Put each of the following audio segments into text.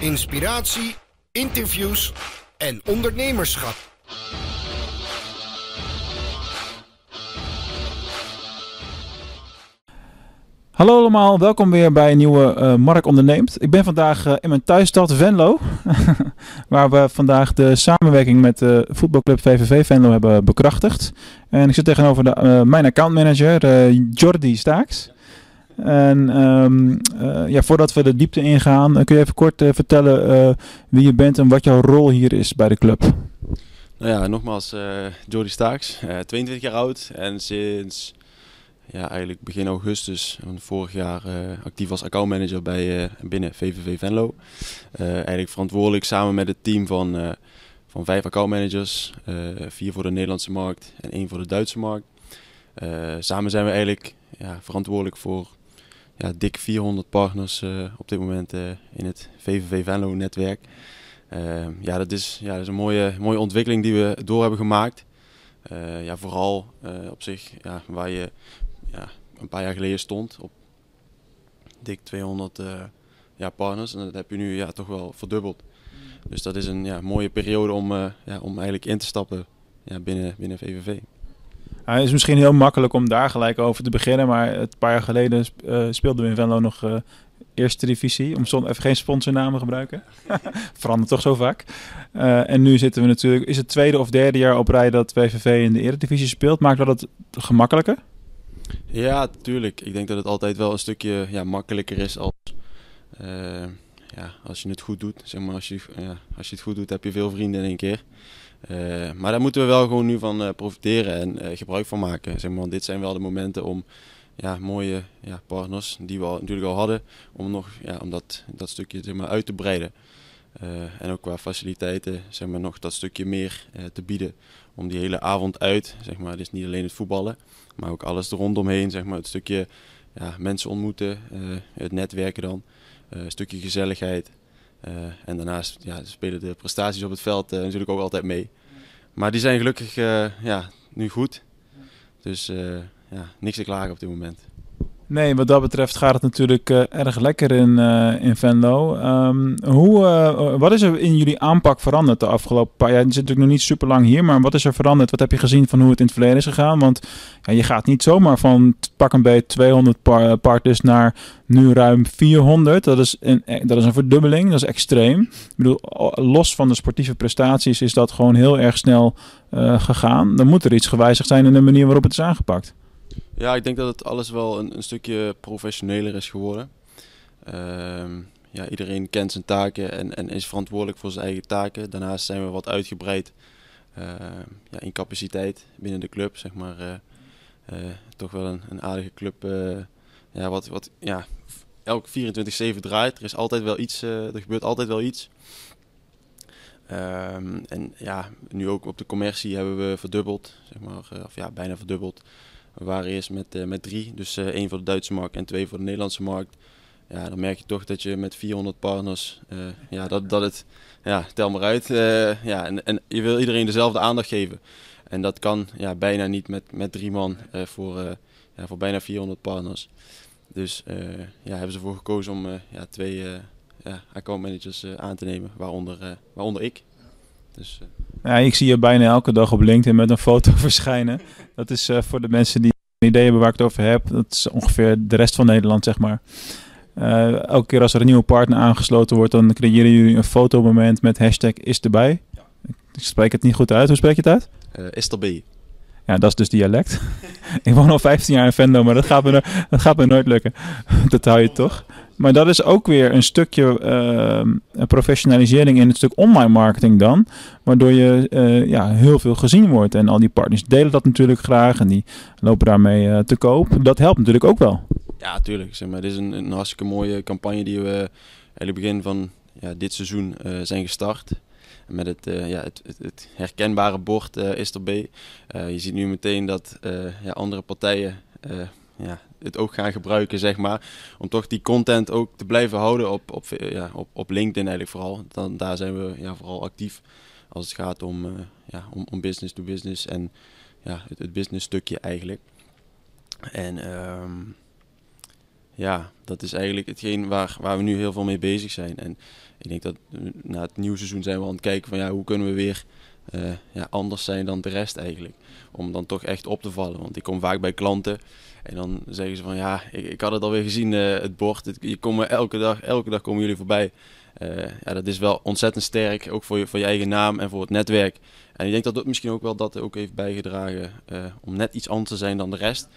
inspiratie, interviews en ondernemerschap. Hallo allemaal, welkom weer bij een nieuwe uh, Mark Onderneemt. Ik ben vandaag uh, in mijn thuisstad Venlo, waar we vandaag de samenwerking met de voetbalclub VVV Venlo hebben bekrachtigd. En ik zit tegenover de, mijn accountmanager Jordi Staaks. En um, ja, voordat we de diepte ingaan, kun je even kort vertellen wie je bent en wat jouw rol hier is bij de club? Nou ja, nogmaals, Jordi Staaks, 22 jaar oud en sinds ja, eigenlijk begin augustus van vorig jaar actief als accountmanager bij, binnen VVV Venlo. Eigenlijk verantwoordelijk samen met het team van, van vijf accountmanagers, vier voor de Nederlandse markt en één voor de Duitse markt. samen zijn we eigenlijk ja, verantwoordelijk voor ja, dik 400 partners op dit moment in het VVV Venlo netwerk. ja, dat is, ja, dat is een mooie, mooie ontwikkeling die we door hebben gemaakt. ja, vooral op zich ja, waar je ja, een paar jaar geleden stond op dik 200 uh, eh, ja, partners. En dat heb je nu ja, toch wel verdubbeld. Dus dat is een ja, mooie periode om, ja, om eigenlijk in te stappen ja, binnen, binnen VVV. Het is misschien heel makkelijk om daar gelijk over te beginnen, maar een paar jaar geleden uh, speelden we in Venlo nog uh, eerste divisie. Om even geen sponsornamen gebruiken. Verandert toch zo vaak. Uh, en nu zitten we natuurlijk, is het tweede of derde jaar op rij dat VVV in de eredivisie speelt. Maakt dat het gemakkelijker? Ja, tuurlijk. Ik denk dat het altijd wel een stukje ja, makkelijker is als, ja, als je het goed doet. Zeg maar, als, je, als je het goed doet, heb je veel vrienden in één keer. Uh, maar daar moeten we wel gewoon nu van uh, profiteren en gebruik van maken. Zeg maar, dit zijn wel de momenten om ja, mooie ja, partners, die we al, natuurlijk al hadden, om, nog, ja, om dat, dat stukje zeg maar, uit te breiden. en ook qua faciliteiten zeg maar, nog dat stukje meer te bieden. Om die hele avond uit, zeg maar, het is niet alleen het voetballen, maar ook alles er rondomheen, zeg maar, het stukje ja, mensen ontmoeten, het netwerken dan, een stukje gezelligheid. Uh, en daarnaast ja, spelen de prestaties op het veld natuurlijk ook altijd mee. Maar die zijn gelukkig ja, nu goed. Dus ja, niks te klagen op dit moment. Nee, wat dat betreft gaat het natuurlijk uh, erg lekker in, uh, in Venlo. Um, hoe, uh, wat is er in jullie aanpak veranderd de afgelopen paar jaar? Je zit natuurlijk nog niet super lang hier, maar wat is er veranderd? Wat heb je gezien van hoe het in het verleden is gegaan? Want ja, je gaat niet zomaar van pak een beetje 200 par partners naar nu ruim 400. Dat is, een, dat is een verdubbeling, dat is extreem. Ik bedoel, los van de sportieve prestaties is dat gewoon heel erg snel gegaan. Dan moet er iets gewijzigd zijn in de manier waarop het is aangepakt. Ja, ik denk dat het alles wel een, een stukje professioneler is geworden. Uh, ja, iedereen kent zijn taken en, en is verantwoordelijk voor zijn eigen taken. Daarnaast zijn we wat uitgebreid uh, ja, in capaciteit binnen de club. Zeg maar, uh, uh, toch wel een, een aardige club. ja, wat, wat ja, elke 24-7 draait. Er is altijd wel iets, er gebeurt altijd wel iets. Ehm, en ja, nu ook op de commercie hebben we verdubbeld, zeg maar, of ja, bijna verdubbeld. We waren eerst met, uh, met drie, dus uh, één voor de Duitse markt en twee voor de Nederlandse markt. Ja, dan merk je toch dat je met 400 partners, uh, ja, dat, dat het, ja, tel maar uit. ja, en, en je wil iedereen dezelfde aandacht geven. En dat kan ja, bijna niet met, met drie man voor, voor bijna 400 partners. Dus ja, hebben ze ervoor gekozen om ja, twee accountmanagers aan te nemen, waaronder, waaronder ik. Dus, ja, ik zie je bijna elke dag op LinkedIn met een foto verschijnen. Dat is uh, voor de mensen die een idee hebben waar ik het over heb. Dat is ongeveer de rest van Nederland, zeg maar. Uh, elke keer als er een nieuwe partner aangesloten wordt, dan creëren jullie een fotomoment met hashtag is erbij. Ik spreek het niet goed uit. Hoe spreek je het uit? Uh, is erbij. Ja, dat is dus dialect. ik woon al 15 jaar in Venlo, maar dat gaat me, dat gaat me nooit lukken. dat hou je toch? Maar dat is ook weer een stukje uh, professionalisering in het stuk online marketing dan. Waardoor je uh, ja, heel veel gezien wordt. En al die partners delen dat natuurlijk graag en die lopen daarmee uh, te koop. Dat helpt natuurlijk ook wel. Ja, tuurlijk. Zeg maar, dit is een, een hartstikke mooie campagne die we het begin van ja, dit seizoen zijn gestart met het, uh, ja, het, het, herkenbare bord uh, is erbij. Uh, je ziet nu meteen dat ja, andere partijen ja, het ook gaan gebruiken, zeg maar. Om toch die content ook te blijven houden op, op, ja, op, op LinkedIn eigenlijk vooral. Dan, daar zijn we ja, vooral actief als het gaat om, ja, om, om business to business en ja, het, het business stukje eigenlijk. En um, ja, dat is eigenlijk hetgeen waar, waar we nu heel veel mee bezig zijn. En ik denk dat na het nieuwe seizoen zijn we aan het kijken van ja, hoe kunnen we weer ja, anders zijn dan de rest eigenlijk. Om dan toch echt op te vallen. Want ik kom vaak bij klanten en dan zeggen ze van ja, ik, ik had het alweer gezien, het bord. Je komen elke dag, elke dag komen jullie voorbij. ja, dat is wel ontzettend sterk, ook voor je, voor je eigen naam en voor het netwerk. En ik denk dat dat misschien ook wel dat ook heeft bijgedragen om net iets anders te zijn dan de rest.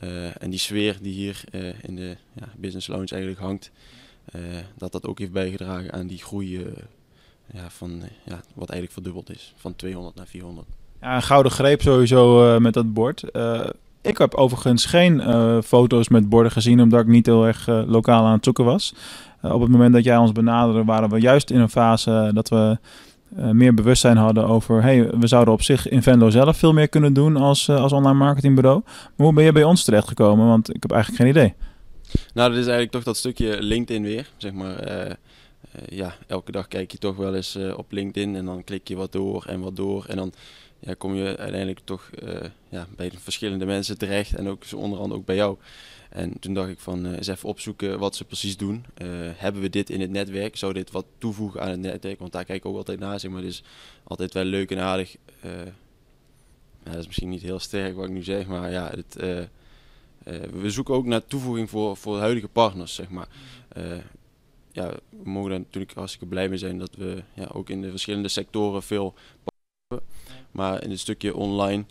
Uh, en die sfeer die hier uh, in de ja, Business Lounge eigenlijk hangt, dat dat ook heeft bijgedragen aan die groei ja, van ja, wat eigenlijk verdubbeld is, van 200 naar 400. Ja, een gouden greep sowieso met dat bord. ik heb overigens geen foto's met borden gezien, omdat ik niet heel erg lokaal aan het zoeken was. op het moment dat jij ons benaderde, waren we juist in een fase dat we uh, meer bewustzijn hadden over... hey, we zouden op zich in Venlo zelf veel meer kunnen doen als, uh, als online marketingbureau. Maar hoe ben je bij ons terechtgekomen? Want ik heb eigenlijk geen idee. Nou, dat is eigenlijk toch dat stukje LinkedIn weer. Zeg maar, uh, ja, elke dag kijk je toch wel eens op LinkedIn en dan klik je wat door en wat door. En dan ja, kom je uiteindelijk toch ja, bij verschillende mensen terecht en ook onder andere ook bij jou. En toen dacht ik van uh, eens even opzoeken wat ze precies doen. Uh, hebben we dit in het netwerk? Zou dit wat toevoegen aan het netwerk? Want daar kijk ik ook altijd naar. Zeg maar is altijd wel leuk en aardig. Ja, dat is misschien niet heel sterk wat ik nu zeg, maar ja, we zoeken ook naar toevoeging voor, voor huidige partners, zeg maar. ja, we mogen er natuurlijk hartstikke blij mee zijn dat we ja, ook in de verschillende sectoren veel hebben. Maar in het stukje online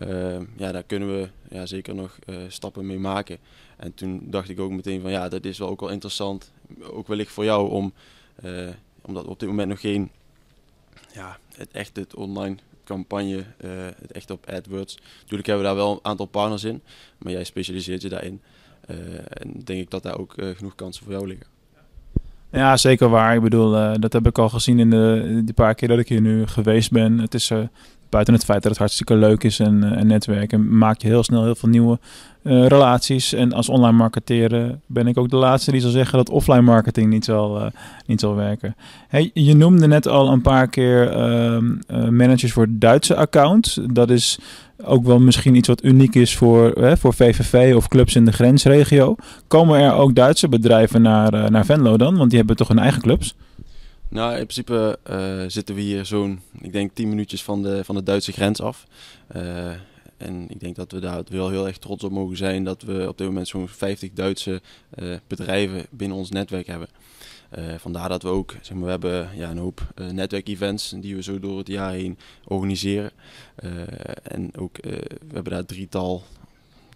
uh, ja, daar kunnen we ja, zeker nog uh, stappen mee maken. En toen dacht ik ook meteen van ja, dat is wel ook wel interessant. Ook wellicht voor jou om, uh, omdat op dit moment nog geen, ja, het echt het online campagne, het echt op AdWords. Natuurlijk hebben we daar wel een aantal partners in, maar jij specialiseert je daarin. en denk ik dat daar ook genoeg kansen voor jou liggen. Ja, zeker waar. Ik bedoel, dat heb ik al gezien in de, paar keer dat ik hier nu geweest ben. Het is buiten het feit dat het hartstikke leuk is en, en netwerken, maak je heel snel heel veel nieuwe uh, relaties. En als online marketeer ben ik ook de laatste die zal zeggen dat offline marketing niet zal, niet zal werken. Hey, je noemde net al een paar keer ehm, managers voor Duitse account. Dat is ook wel misschien iets wat uniek is voor, voor VVV of clubs in de grensregio. Komen er ook Duitse bedrijven naar, naar Venlo dan? Want die hebben toch hun eigen clubs? Nou, in principe uh, zitten we hier zo'n, ik denk, 10 minuutjes van de, van de Duitse grens af. Uh, en ik denk dat we daar wel heel erg trots op mogen zijn dat we op dit moment zo'n 50 Duitse uh, bedrijven binnen ons netwerk hebben. vandaar dat we ook, zeg maar, we hebben ja, een hoop netwerkevents die we zo door het jaar heen organiseren. en ook, we hebben daar drietal,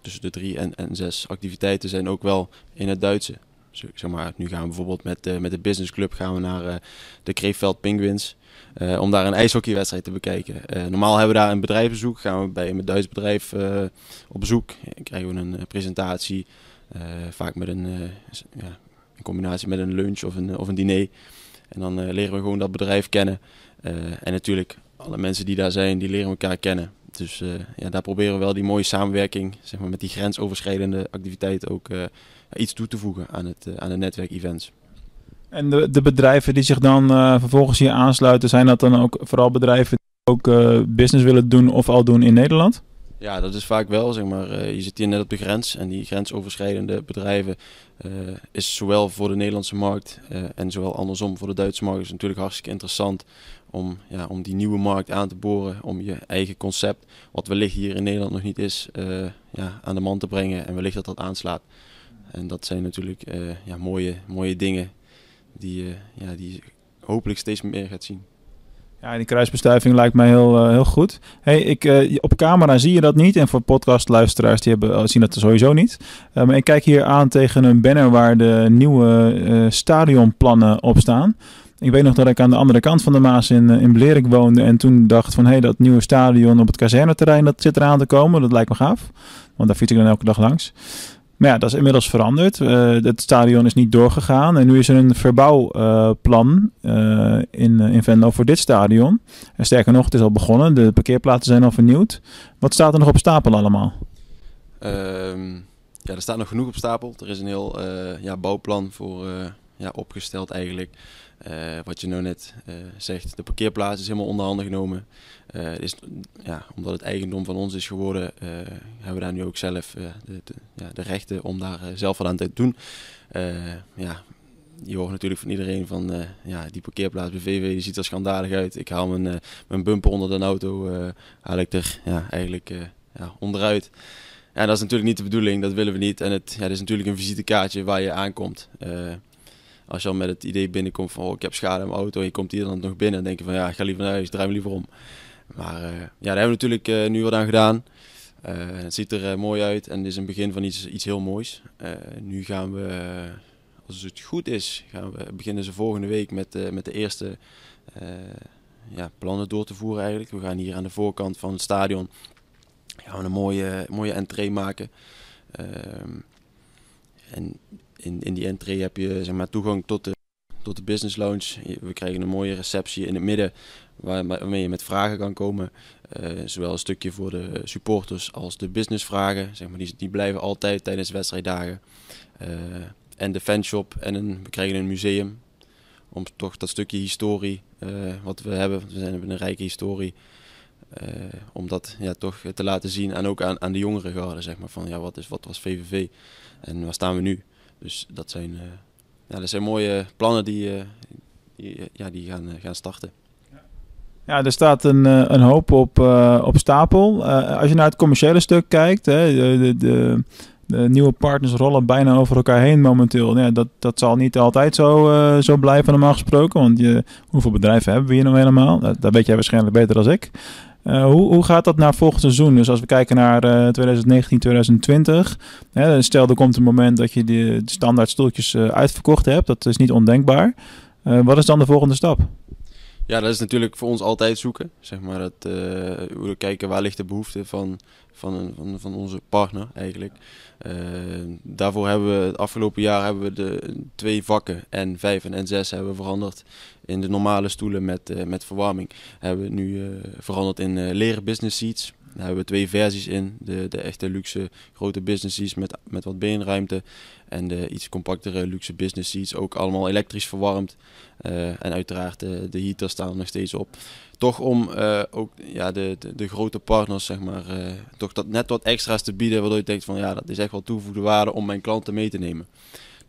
tussen de drie en, en zes activiteiten zijn ook wel in het Duitse zeg maar, nu gaan we bijvoorbeeld met, uh, met de businessclub gaan we naar uh, de Kreefveld Penguins. Uh, om daar een ijshockeywedstrijd te bekijken. normaal hebben we daar een bedrijfsbezoek. Gaan we bij een Duits bedrijf op bezoek. krijgen we een presentatie. vaak met een, ja, in combinatie met een lunch of een, of een diner. En dan leren we gewoon dat bedrijf kennen. en natuurlijk, alle mensen die daar zijn, die leren elkaar kennen. Dus ja, daar proberen we wel die mooie samenwerking zeg maar, met die grensoverschrijdende activiteiten ook iets toe te voegen aan het, uh, aan de netwerkevents. En de, de bedrijven die zich dan vervolgens hier aansluiten, zijn dat dan ook vooral bedrijven die ook business willen doen of al doen in Nederland? Ja, dat is vaak wel, zeg maar. je zit hier net op de grens en die grensoverschrijdende bedrijven is zowel voor de Nederlandse markt en zowel andersom voor de Duitse markt is natuurlijk hartstikke interessant om, ja, om die nieuwe markt aan te boren, om je eigen concept, wat wellicht hier in Nederland nog niet is, ja, aan de man te brengen en wellicht dat dat aanslaat. En dat zijn natuurlijk ja, mooie, mooie dingen die, ja, die hopelijk steeds meer gaat zien. Ja, die kruisbestuiving lijkt mij heel, uh, heel goed. Hey, ik, op camera zie je dat niet. En voor podcastluisteraars die hebben, zien dat sowieso niet. maar ik kijk hier aan tegen een banner waar de nieuwe stadionplannen op staan. Ik weet nog dat ik aan de andere kant van de Maas in, in Blerik woonde. En toen dacht van, hé, hey, dat nieuwe stadion op het kazerneterrein, dat zit eraan te komen. Dat lijkt me gaaf. Want daar fiets ik dan elke dag langs. Maar ja, dat is inmiddels veranderd. Uh, het stadion is niet doorgegaan. En nu is er een verbouwplan uh, in, in Venlo voor dit stadion. En sterker nog, het is al begonnen. De parkeerplaatsen zijn al vernieuwd. Wat staat er nog op stapel allemaal? Um, ja, er staat nog genoeg op stapel. Er is een heel ja, bouwplan voor ja, opgesteld eigenlijk. wat je nou net zegt, de parkeerplaats is helemaal onder handen genomen. is, ja, omdat het eigendom van ons is geworden, hebben we daar nu ook zelf de, de, ja, de, rechten om daar zelf wat aan te doen. ja, je hoort natuurlijk van iedereen van ja, die parkeerplaats bij VV die ziet er schandalig uit. Ik haal mijn, mijn bumper onder de auto, uh, haal ik er ja, eigenlijk ja, onderuit. Ja, dat is natuurlijk niet de bedoeling, dat willen we niet. En het, ja, het is natuurlijk een visitekaartje waar je aankomt. Als je al met het idee binnenkomt van oh, ik heb schade aan mijn auto en je komt hier dan nog binnen, dan denk je van ja, ga liever naar huis, draai me liever om. Maar ja, daar hebben we natuurlijk nu wat aan gedaan. het ziet er mooi uit en het is een begin van iets, iets heel moois. nu gaan we als het goed is, gaan we, beginnen ze volgende week met, met de eerste ja, plannen door te voeren eigenlijk. We gaan hier aan de voorkant van het stadion gaan we een mooie, mooie entree maken. En in, in die entree heb je zeg maar, toegang tot de, tot de business lounge. We krijgen een mooie receptie in het midden waarmee je met vragen kan komen. Uh, zowel een stukje voor de supporters als de businessvragen. Zeg maar, die, die blijven altijd tijdens wedstrijddagen. Uh, en de fanshop en een, we krijgen een museum. Om toch dat stukje historie uh, wat we hebben, we hebben een rijke historie, uh, om dat ja, toch te laten zien. En ook aan, aan de jongeren garde, zeg maar, van ja, wat, is, wat was VVV en waar staan we nu? Dus dat zijn, uh, ja, dat zijn mooie plannen die, die, ja, die gaan, gaan starten. Ja, er staat een, een hoop op, op stapel. als je naar het commerciële stuk kijkt, hè, de, de, de nieuwe partners rollen bijna over elkaar heen momenteel. Ja, dat, dat zal niet altijd zo, zo blijven normaal gesproken. Want je, hoeveel bedrijven hebben we hier nog helemaal? Dat, dat weet jij waarschijnlijk beter dan ik. Uh, hoe, hoe gaat dat naar volgend seizoen? Dus als we kijken naar uh, 2019, 2020. Hè, stel er komt een moment dat je de, standaard stoeltjes uh, uitverkocht hebt. Dat is niet ondenkbaar. wat is dan de volgende stap? Ja, dat is natuurlijk voor ons altijd zoeken. Zeg maar dat, we kijken waar ligt de behoefte van, van, van, van onze partner eigenlijk. Uh, daarvoor hebben we het afgelopen jaar hebben we de twee vakken N5 en N6 hebben we veranderd in de normale stoelen met, uh, met verwarming. Hebben we nu veranderd in leren business seats. Daar hebben we twee versies in. De, de echte luxe grote business seats met, met wat beenruimte. En de iets compactere luxe business seats ook allemaal elektrisch verwarmd. en uiteraard de, de heaters staan er nog steeds op toch om uh, ook ja, de, de, de, grote partners, zeg maar, toch dat net wat extra's te bieden, waardoor je denkt van ja, dat is echt wel toegevoegde waarde om mijn klanten mee te nemen.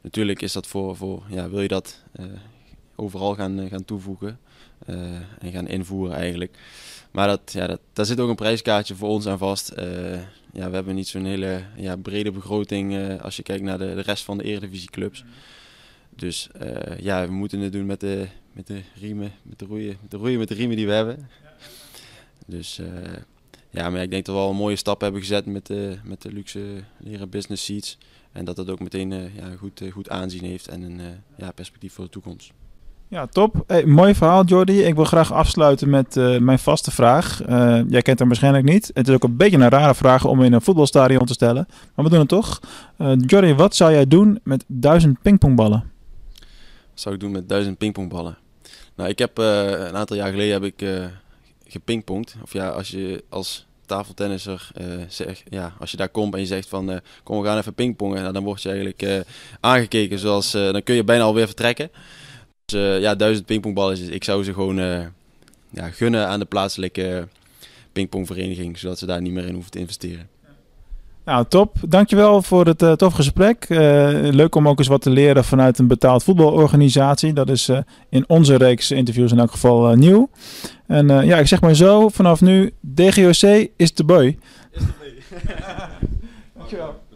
Natuurlijk is dat voor, voor ja, wil je dat overal gaan, gaan toevoegen en gaan invoeren eigenlijk. Maar dat, ja, dat, daar zit ook een prijskaartje voor ons aan vast. ja, we hebben niet zo'n hele ja, brede begroting als je kijkt naar de, de rest van de eredivisieclubs. Dus ja, we moeten het doen met de, met de riemen, met de roeien, met de roeien met de riemen die we hebben. Dus ja, maar ik denk dat we al een mooie stap hebben gezet met de, met de luxe leren business seats. En dat dat ook meteen ja, goed, goed aanzien heeft en een ja, perspectief voor de toekomst. Ja, top. Hey, mooi verhaal, Jordi. Ik wil graag afsluiten met mijn vaste vraag. jij kent hem waarschijnlijk niet. Het is ook een beetje een rare vraag om in een voetbalstadion te stellen. Maar we doen het toch. Jordi, wat zou jij doen met duizend pingpongballen? Wat zou ik doen met duizend pingpongballen? Nou, ik heb uh, een aantal jaar geleden heb ik uh, gepingpongd. Of ja, als je als tafeltennisser uh, zegt, ja, als je daar komt en je zegt van kom we gaan even pingpongen, nou, dan word je eigenlijk aangekeken zoals, dan kun je bijna alweer vertrekken. Dus ja, duizend pingpongballen, is, ik zou ze gewoon ja, gunnen aan de plaatselijke pingpongvereniging, zodat ze daar niet meer in hoeven te investeren. Nou, top. Dankjewel voor het uh, tof gesprek. Uh, leuk om ook eens wat te leren vanuit een betaald voetbalorganisatie. Dat is uh, in onze reeks interviews in elk geval nieuw. En ja, ik zeg maar zo, vanaf nu, DGOC is de boy. Is de boy. Dankjewel.